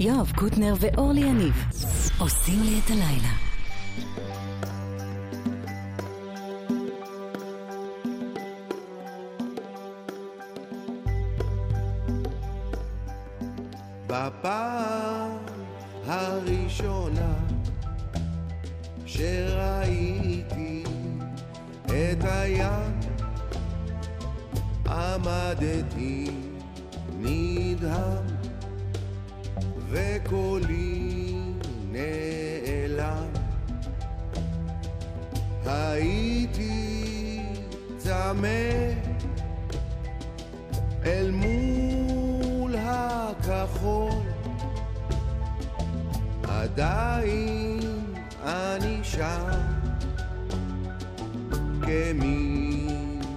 יואב קוטנר ואורלי יניב עושים לי את הלילה. בפעם הראשונה שראיתי את הים עמדתי נדהם וקולי נעלם. הייתי צמא אל מול הכחול. עדיין אני שם כמי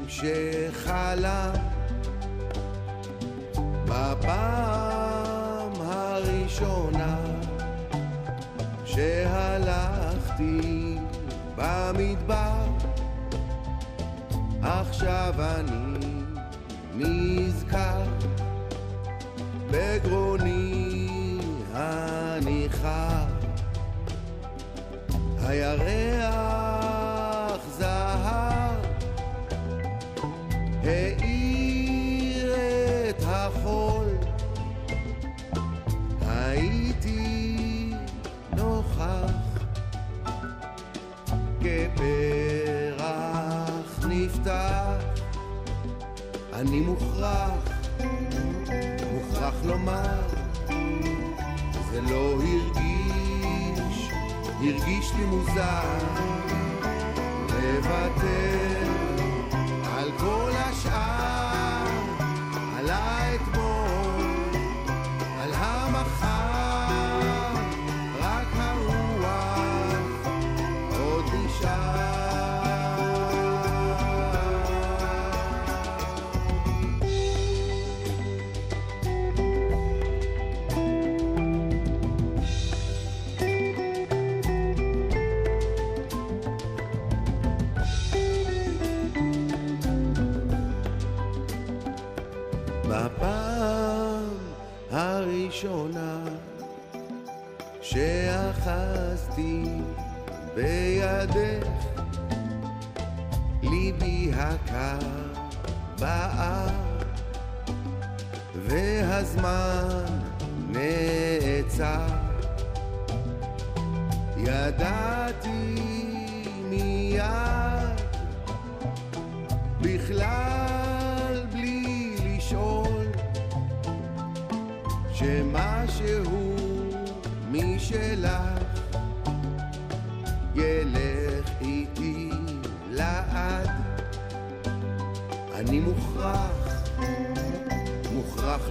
שחלם. בפעם שהלכתי במדבר. עכשיו אני נזכר בגרוני הניחר. הירח מוכרח, מוכרח לומר זה לא הרגיש, הרגיש לי מוזר לוותר בידך. ליבי הקר בער והזמן נעצר. ידעתי מיד בכלל בלי לשאול שמשהו משלך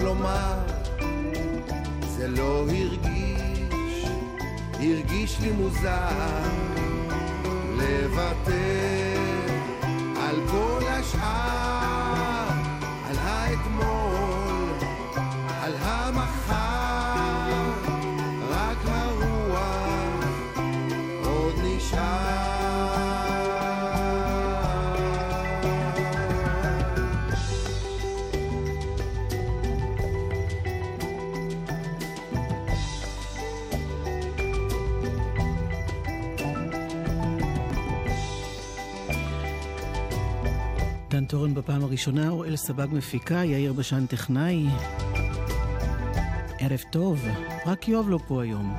לומר זה לא הרגיש, הרגיש לי מוזר לוותר דן טורן בפעם הראשונה, אוראל סבג מפיקה, יאיר בשן טכנאי. ערב טוב, רק יואב לא פה היום.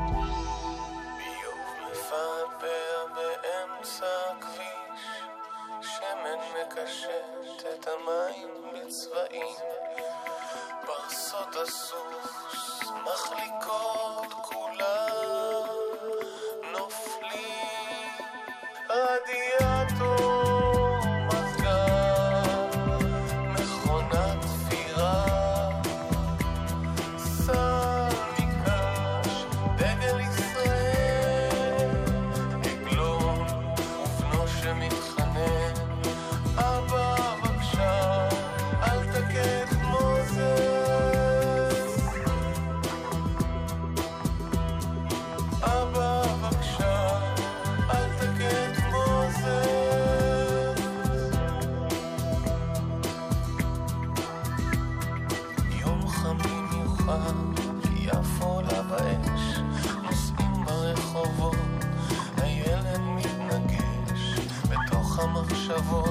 Oh.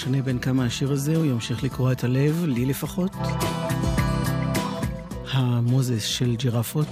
משנה בין כמה השיר הזה, הוא ימשיך לקרוע את הלב, לי לפחות. המוזס של ג'ירפות.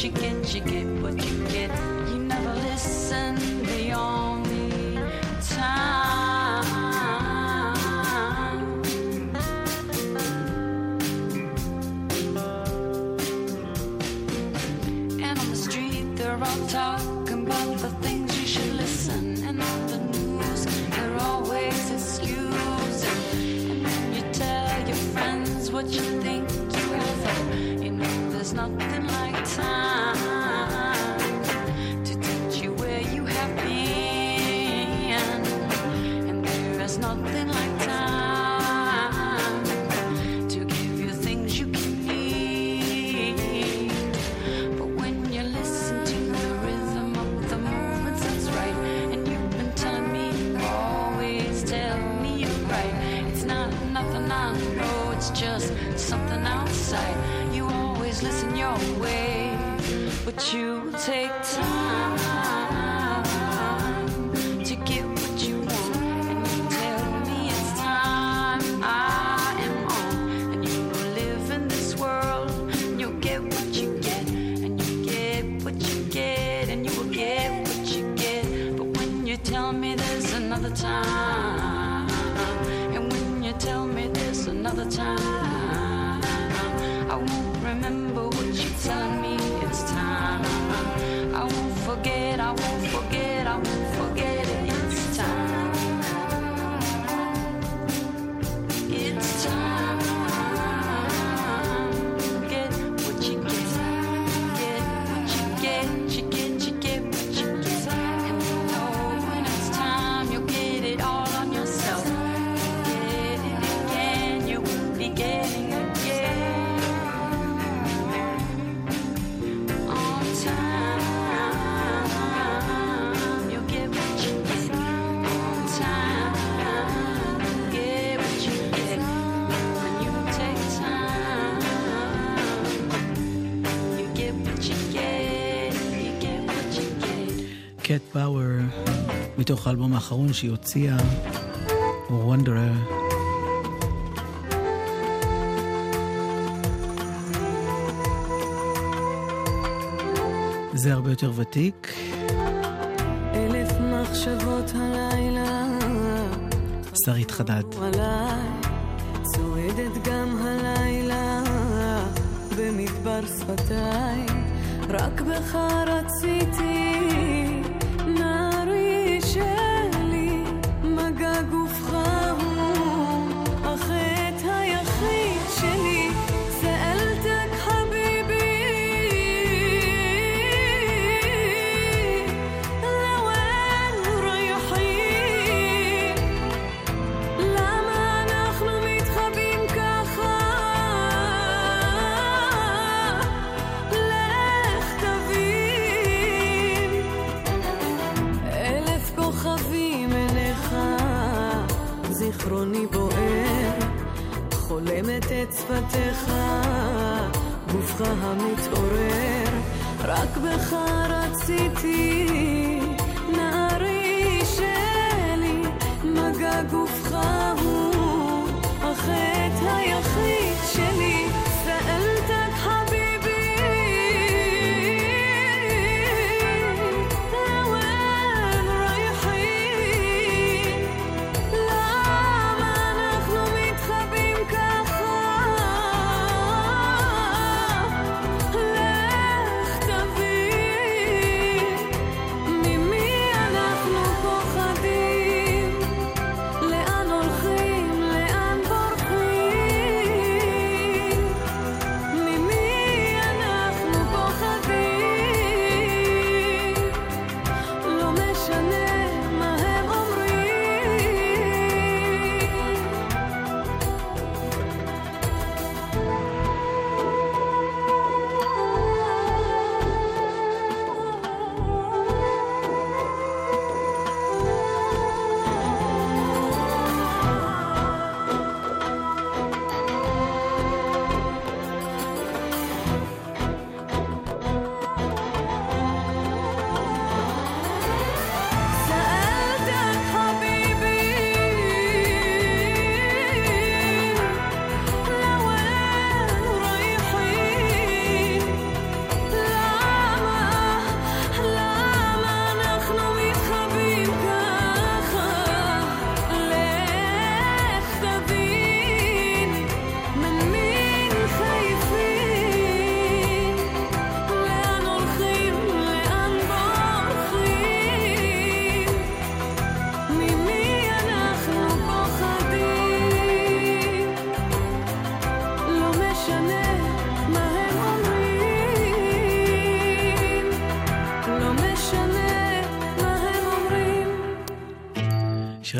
chicken, chicken. take time. Power, מתוך האלבום האחרון שהיא הוציאה, Wanderer. זה הרבה יותר ותיק. אלף מחשבות הלילה שרית חדד. צועדת גם הלילה במדבר שפתיי, רק בך רציתי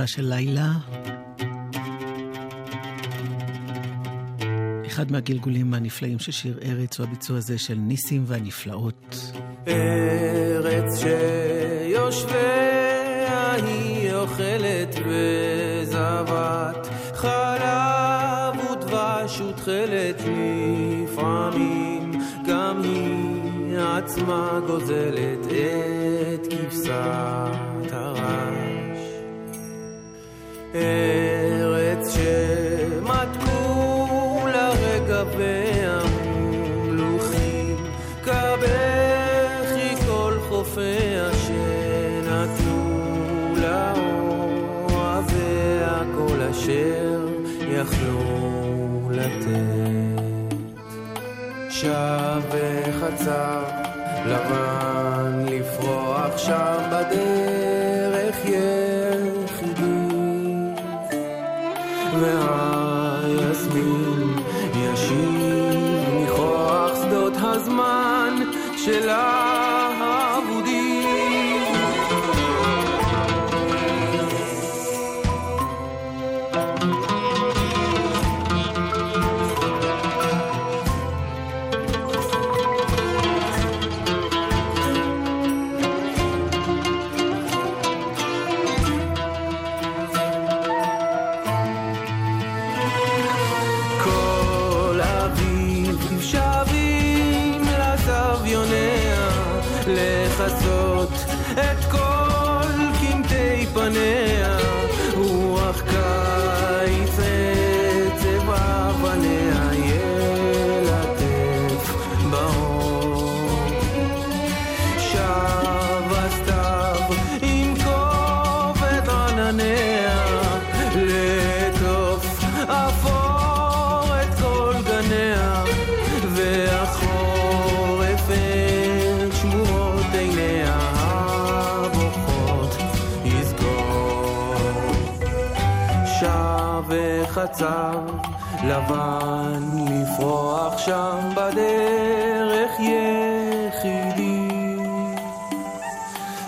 מקרה של לילה. אחד מהגלגולים הנפלאים של שיר ארץ הוא הביצוע הזה של ניסים והנפלאות. ארץ שיושביה היא אוכלת וזבת חלב ודבש ותכלת לפעמים גם היא עצמה גוזלת מצב לבן וחצב לבן לפרוח שם בדרך יחידי.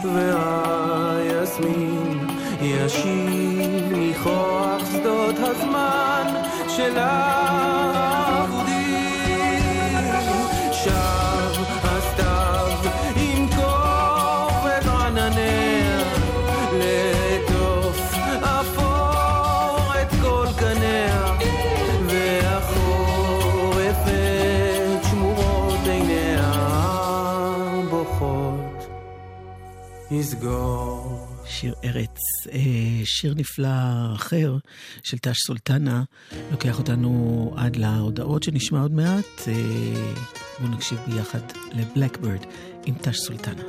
והיסמין ישיב מכוח שדות הזמן של שיר ארץ, אה, שיר נפלא אחר של תש סולטנה, לוקח אותנו עד להודעות שנשמע עוד מעט. אה, בואו נקשיב ביחד לבלקברד עם תש סולטנה.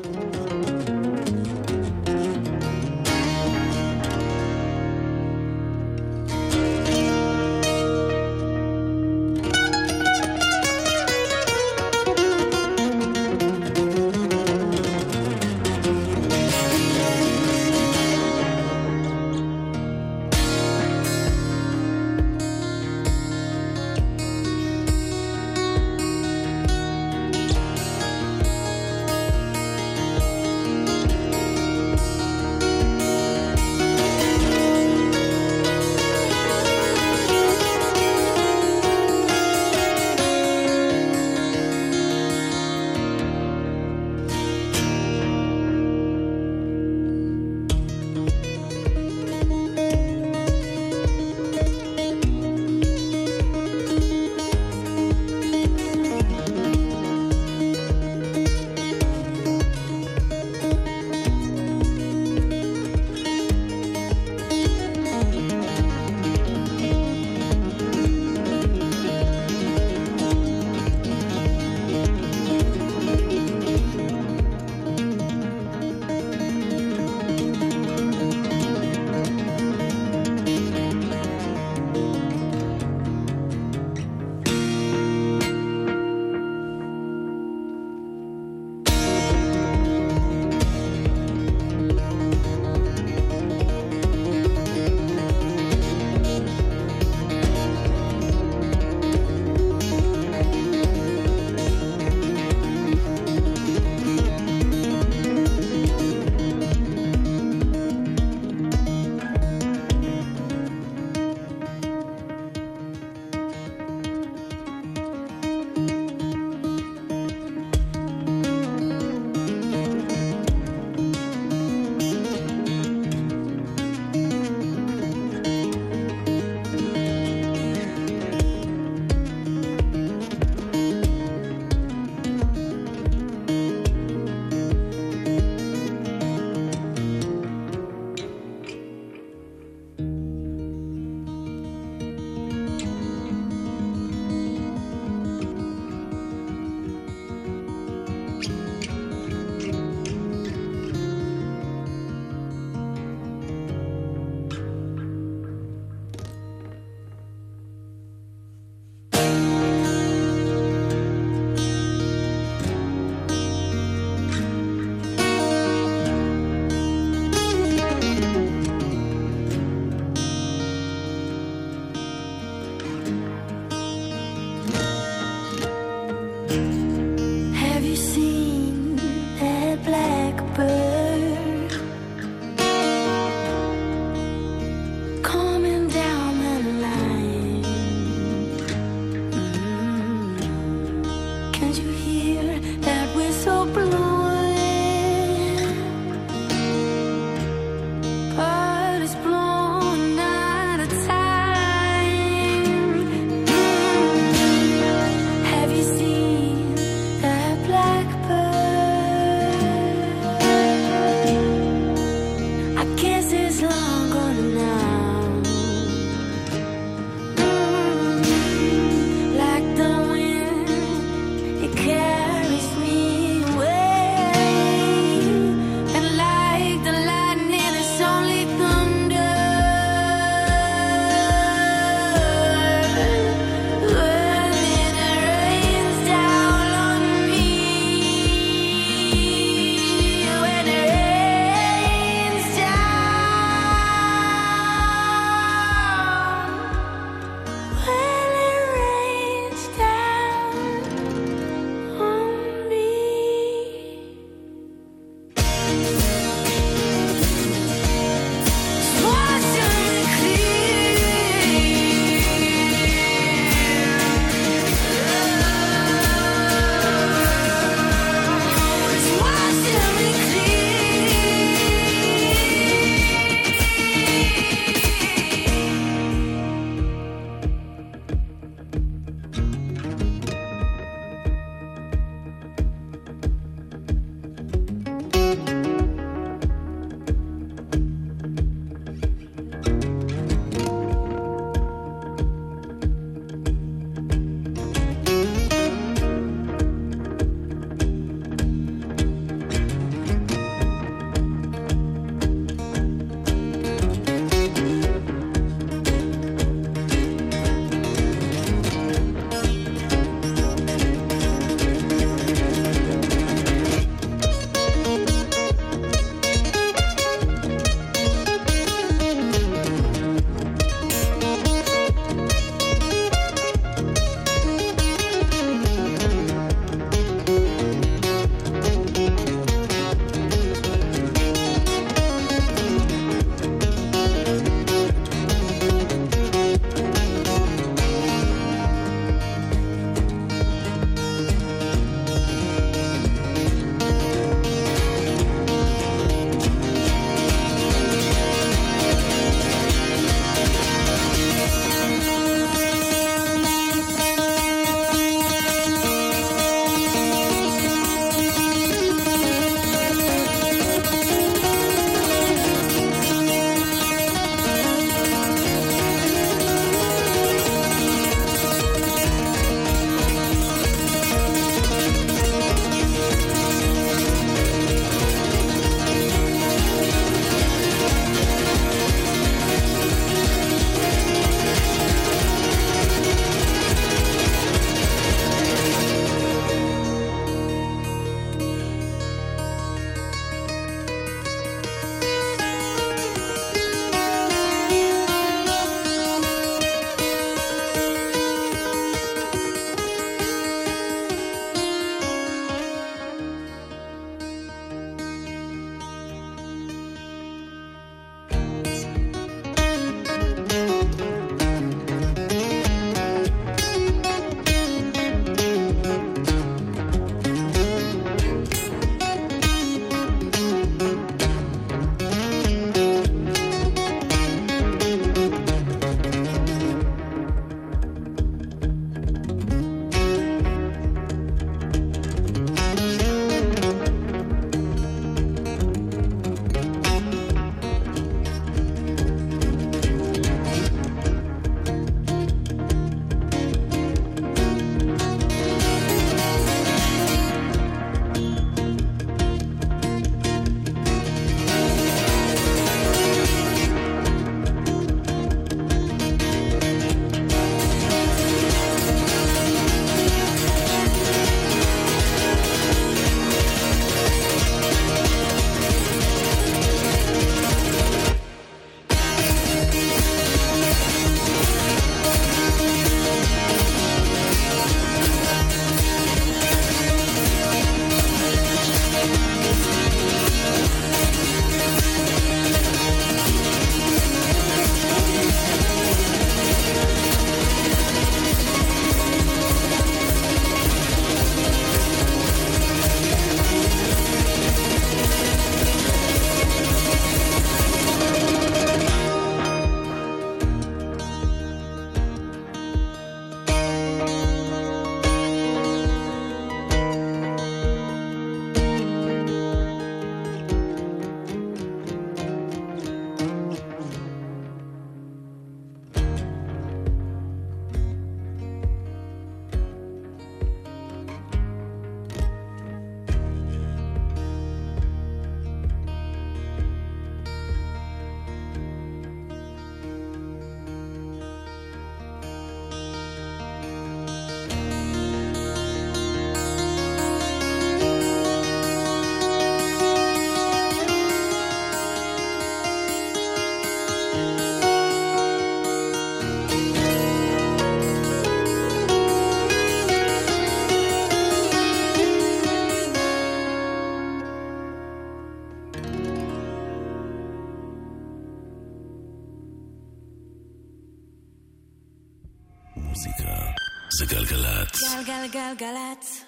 גלגלגלגלצ.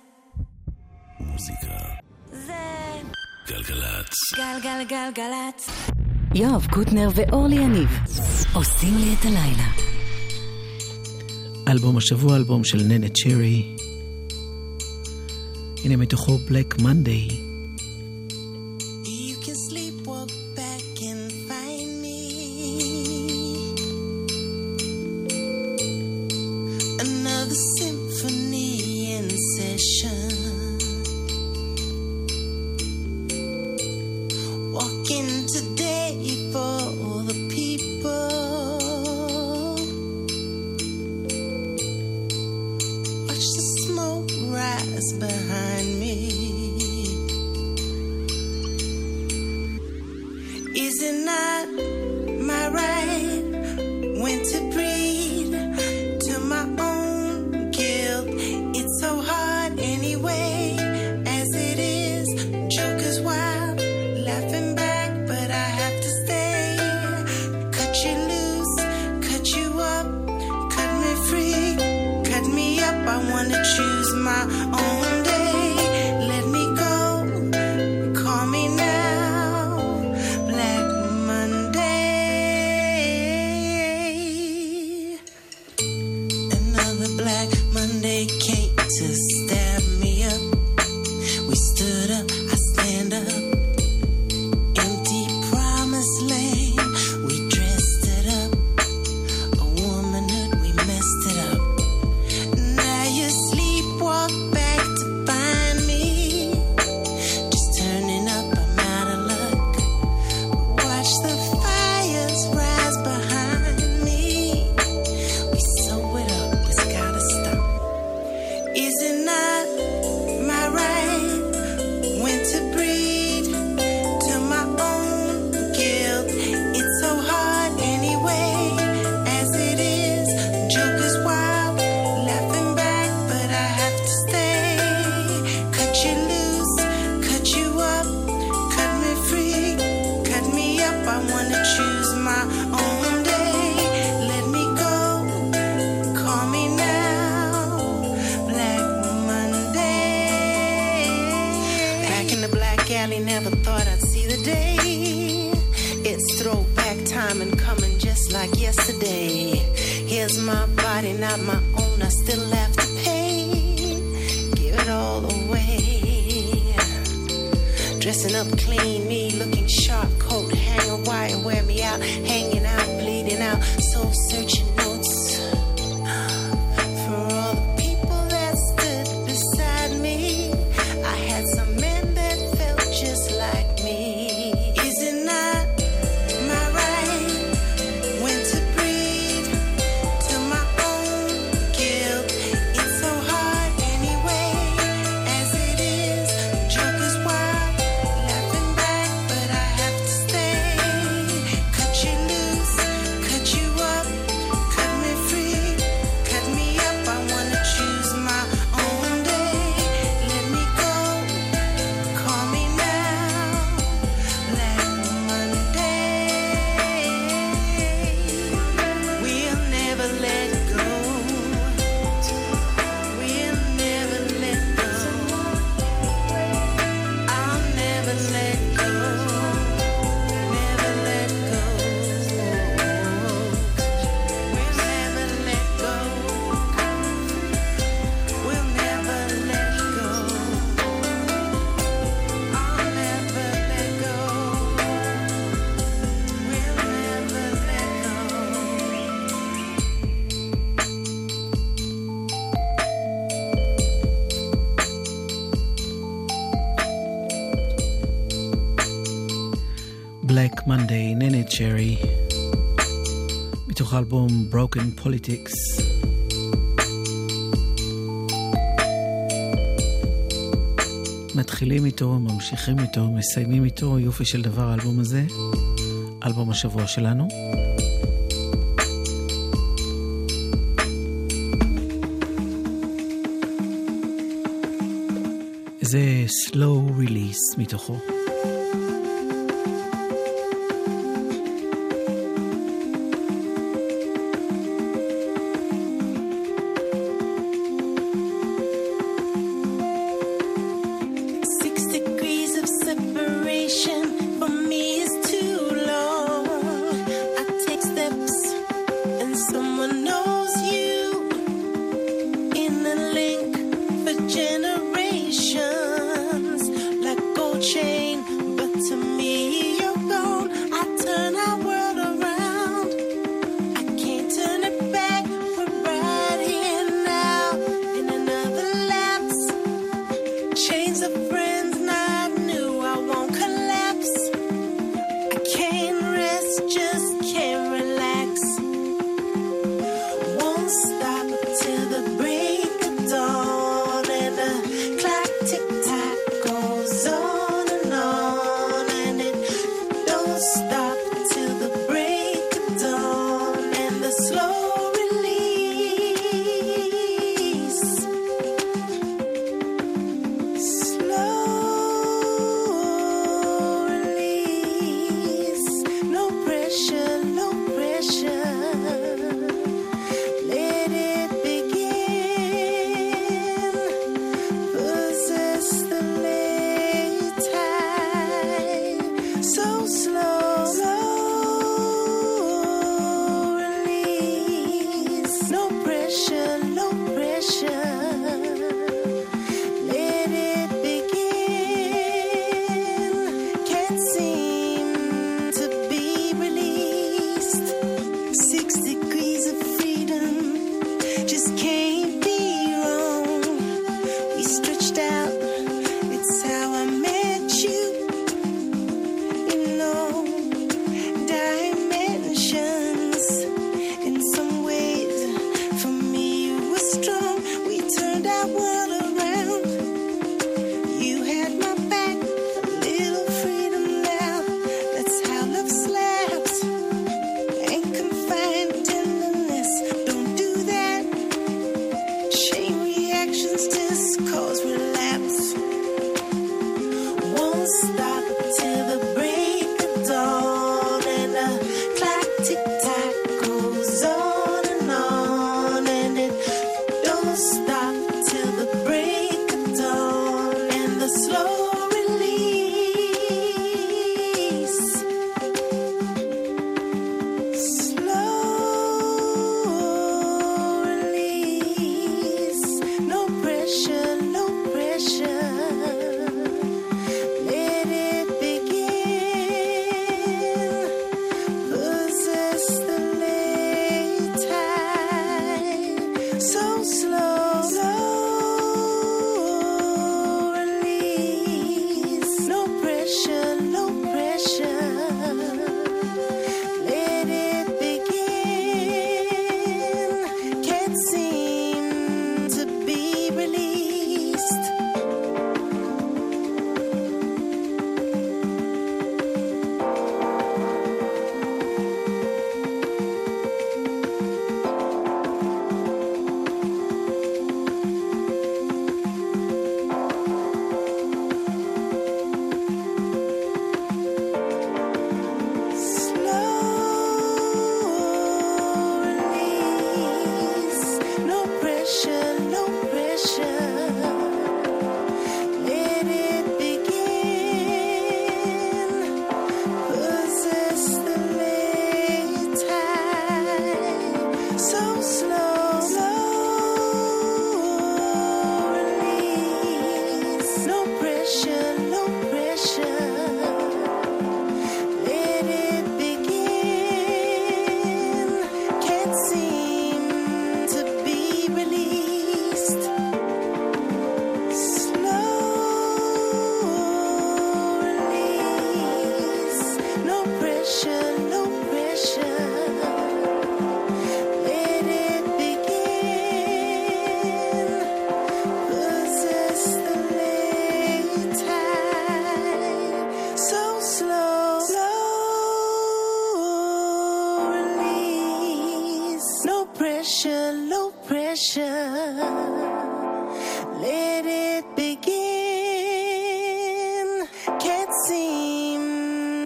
מוזיקה. גלגלצ. גלגלגלגלצ. יואב קוטנר ואורלי יניב עושים לי את הלילה. אלבום השבוע, אלבום של ננה צ'רי. הנה מתוכו Black Monday. האלבום Broken Politics. מתחילים איתו, ממשיכים איתו, מסיימים איתו, יופי של דבר האלבום הזה, אלבום השבוע שלנו. זה slow release מתוכו.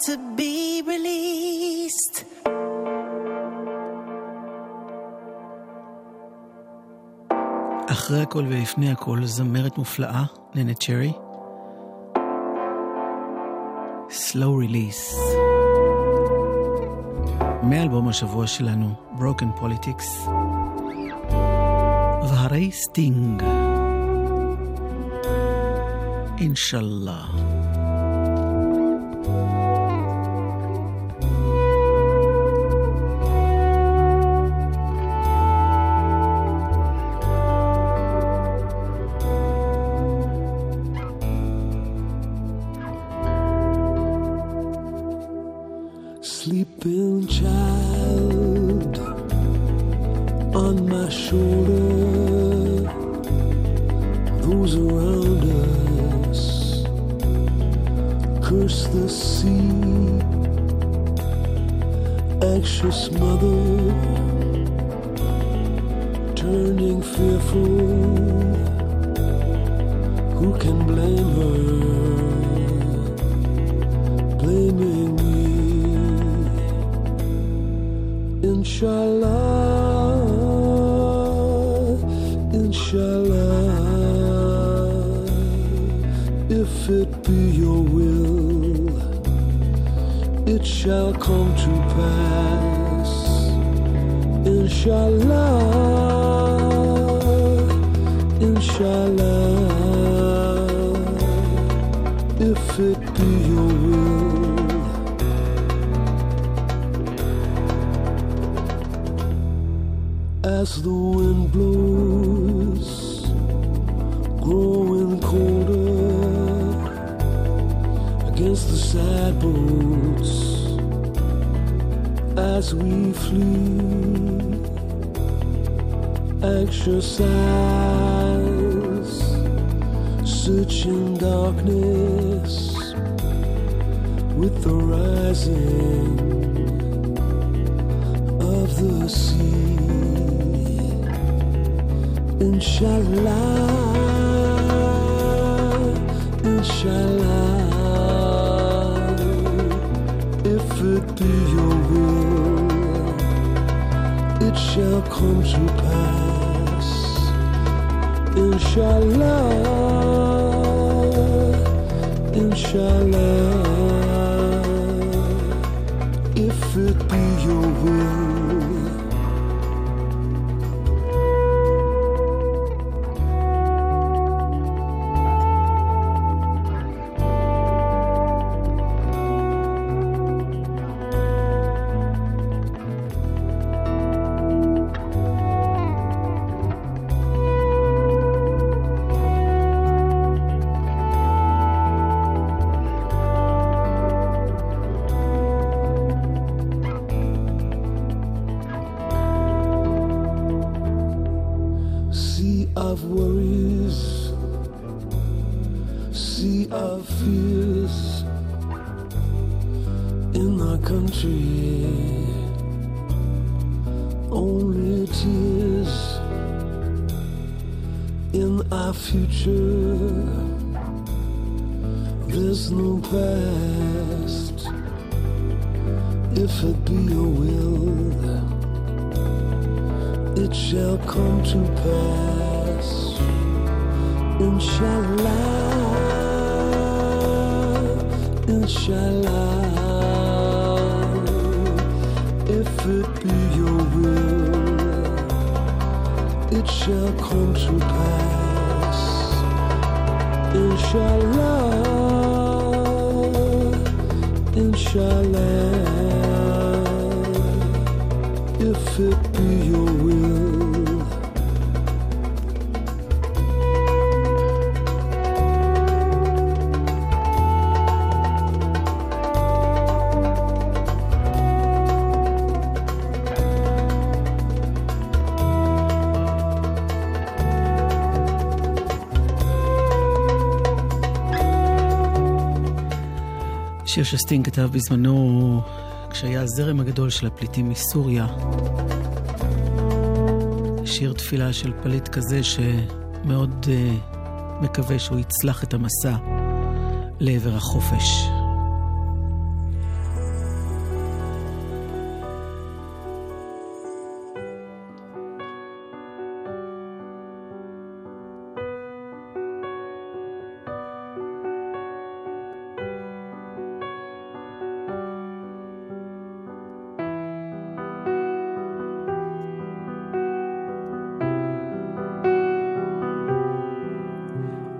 to be released. אחרי הכל ולפני הכל, זמרת מופלאה, ננה צ'רי. Slow Release. מאלבום השבוע שלנו, Broken Politics. והרי סטינג. אינשאללה. Shall I, if it be your will. As the wind blows, growing colder against the sad boats, as we flee, anxious eyes searching darkness with the rising of the sea. Inshallah, inshallah, if it be your will, it shall come to pass. Inshallah, שלם. Of worries, sea of fears in our country. Only tears in our future. There's no past if it be your will it shall come to pass. Inshallah, inshallah, if it be your will, it shall come to pass. Inshallah, inshallah if it be your will. שיר שסטין כתב בזמנו כשהיה הזרם הגדול של הפליטים מסוריה. שיר תפילה של פליט כזה שמאוד uh, מקווה שהוא יצלח את המסע לעבר החופש.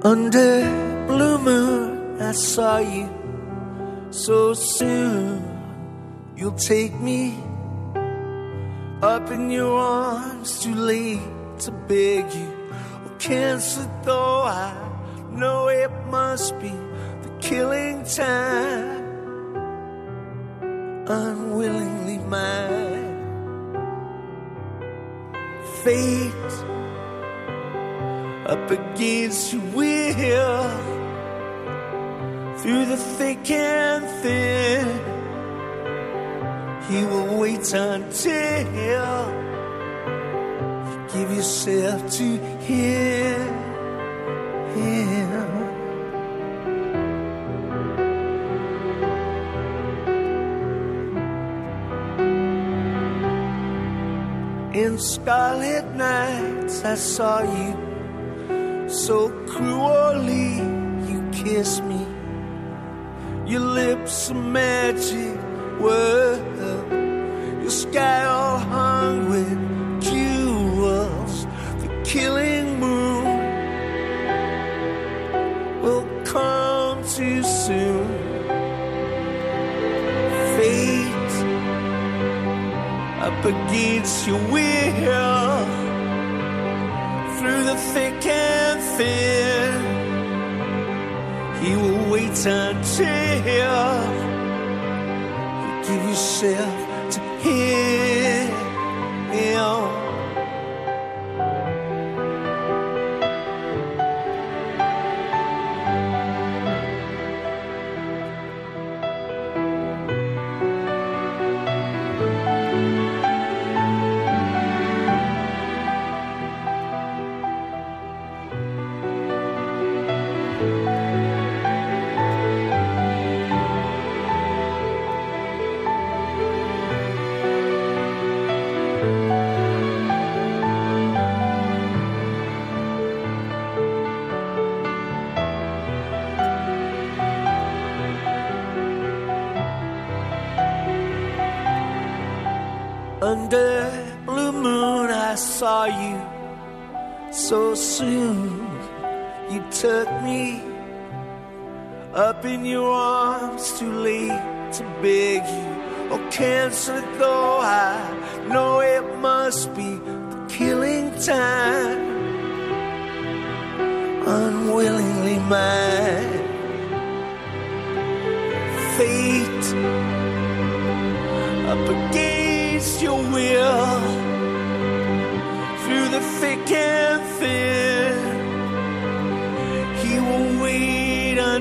Under blue moon, I saw you so soon. You'll take me up in your arms, too late to beg you. Oh, cancer, though I know it must be the killing time. Unwillingly mine. Fate against your will through the thick and thin. He will wait until you give yourself to him. him. In scarlet nights, I saw you so cruelly you kiss me. Your lips a magic word. Your sky all hung with jewels. The killing moon will come too soon. Fate up against your will through the thick and thin. He will wait until you give yourself to him.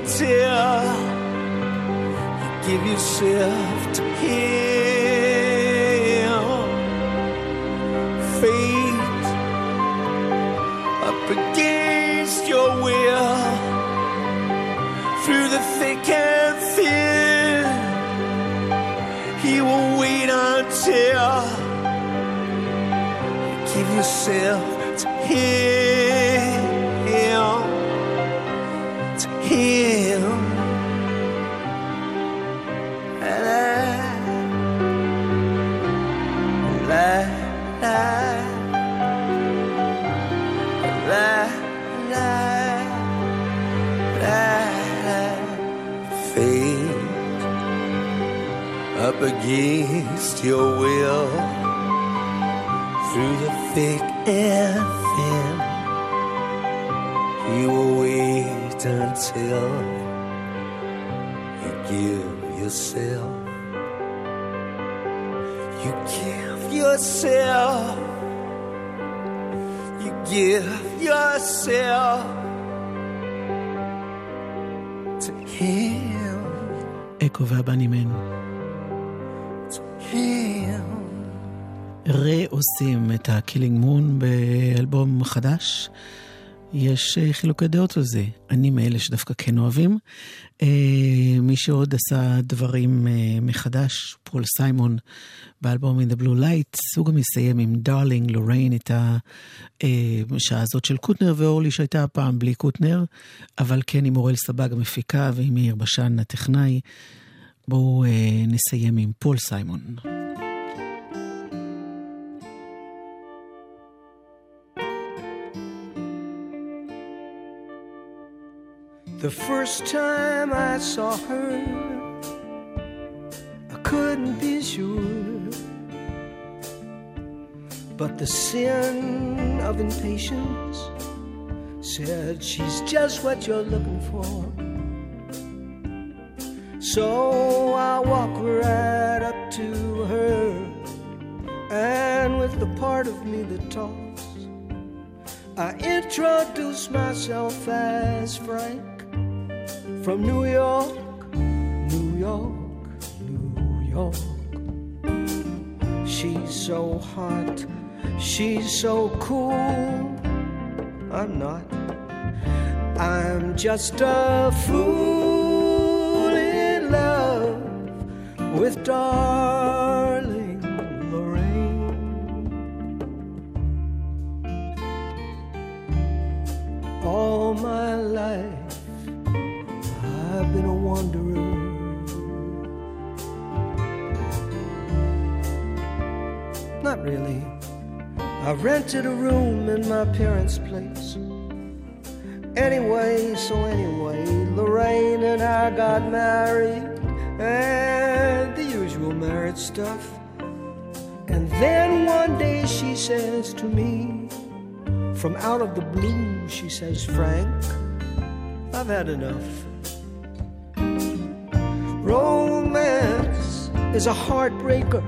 Until you give yourself to him. Fate up against your will through the thick and thin. He will wait until you give yourself to him. up against your will through the thick and thin. You will wait until you give yourself. You give yourself. You give yourself to Him. אקו והבנימן. עושים את הקילינג מון באלבום חדש. יש אה, חילוקי דעות על זה. אני מאלה שדווקא כן אוהבים. אה, מי שעוד עשה דברים אה, מחדש, פול סיימון, באלבום In the Blue Light, הוא גם יסיים עם דארלינג לוריין את השעה הזאת של קוטנר ואורלי שהייתה הפעם בלי קוטנר, אבל כן עם אורל סבג המפיקה ועם מאיר בשן הטכנאי. בואו אה, נסיים עם פול סיימון. The first time I saw her, I couldn't be sure. But the sin of impatience said she's just what you're looking for. So I walk right up to her, and with the part of me that talks, I introduce myself as Frank from New York, New York, New York. She's so hot, she's so cool. I'm not. I'm just a fool with darling Lorraine. All my life I've been a wanderer. Not really. I rented a room in my parents' place. Anyway, so anyway, Lorraine and I got married, and marriage stuff. And then one day she says to me, from out of the blue, she says, Frank, I've had enough. Romance is a heartbreaker,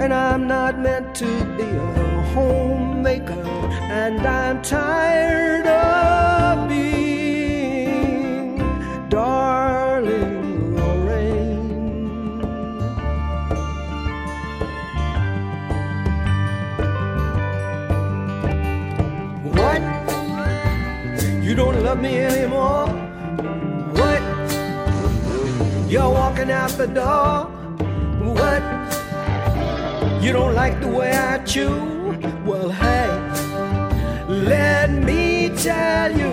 and I'm not meant to be a homemaker, and I'm tired of being love me anymore? What? You're walking out the door. What? You don't like the way I chew? Well, hey, let me tell you,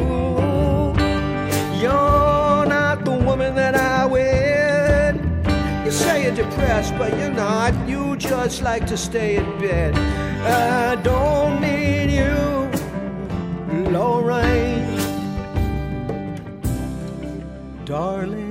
you're not the woman that I wed. You say you're depressed. but you're not. You just like to stay in bed. I don't need you, Lorraine. Darling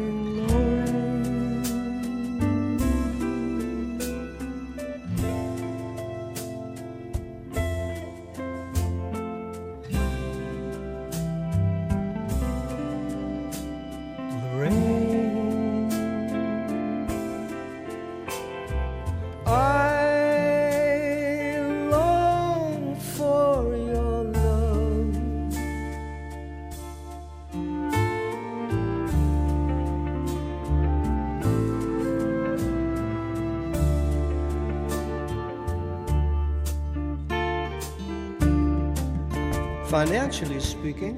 Financially speaking,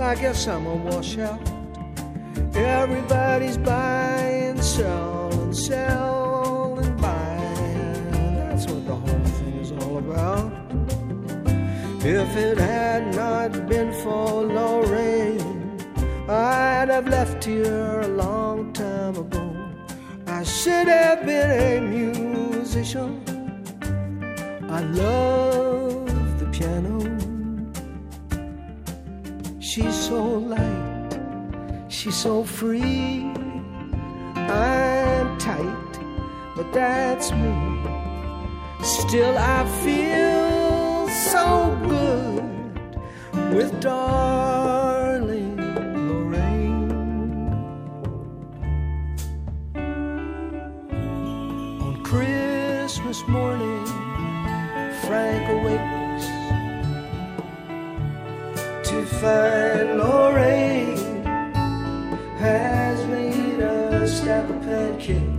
I guess I'm a washout. Everybody's buying, selling, selling, buying. That's what the whole thing is all about. If it had not been for Lorraine, I'd have left here a long time ago. I should have been a musician. I love She's so light, she's so free. I'm tight, but that's me. Still, I feel so good with darling Lorraine. On Christmas morning, Frank awakes to find Lorraine has made a stack of pancakes.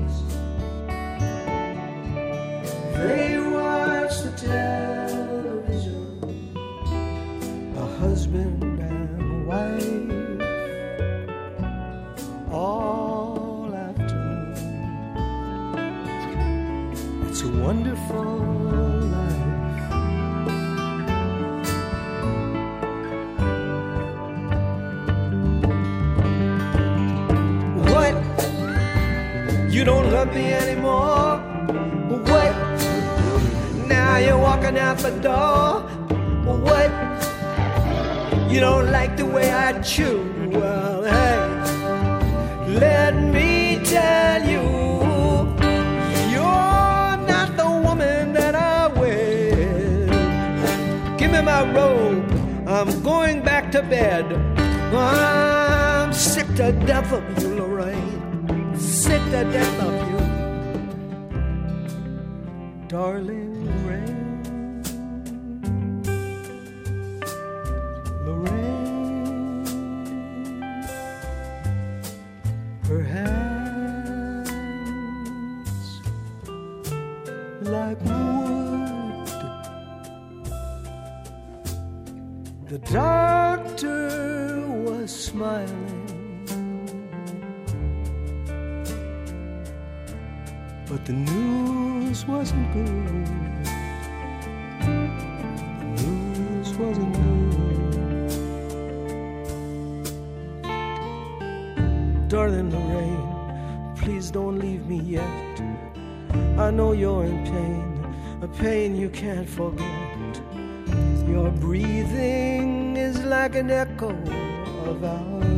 Love me anymore? What? Now you're walking out the door? What? You don't like the way I chew? Well, hey, let me tell you, you're not the woman that I will. Give me my robe. I'm going back to bed. I'm sick to death of you, Lorraine. Sick to death of you. Darling an echo of our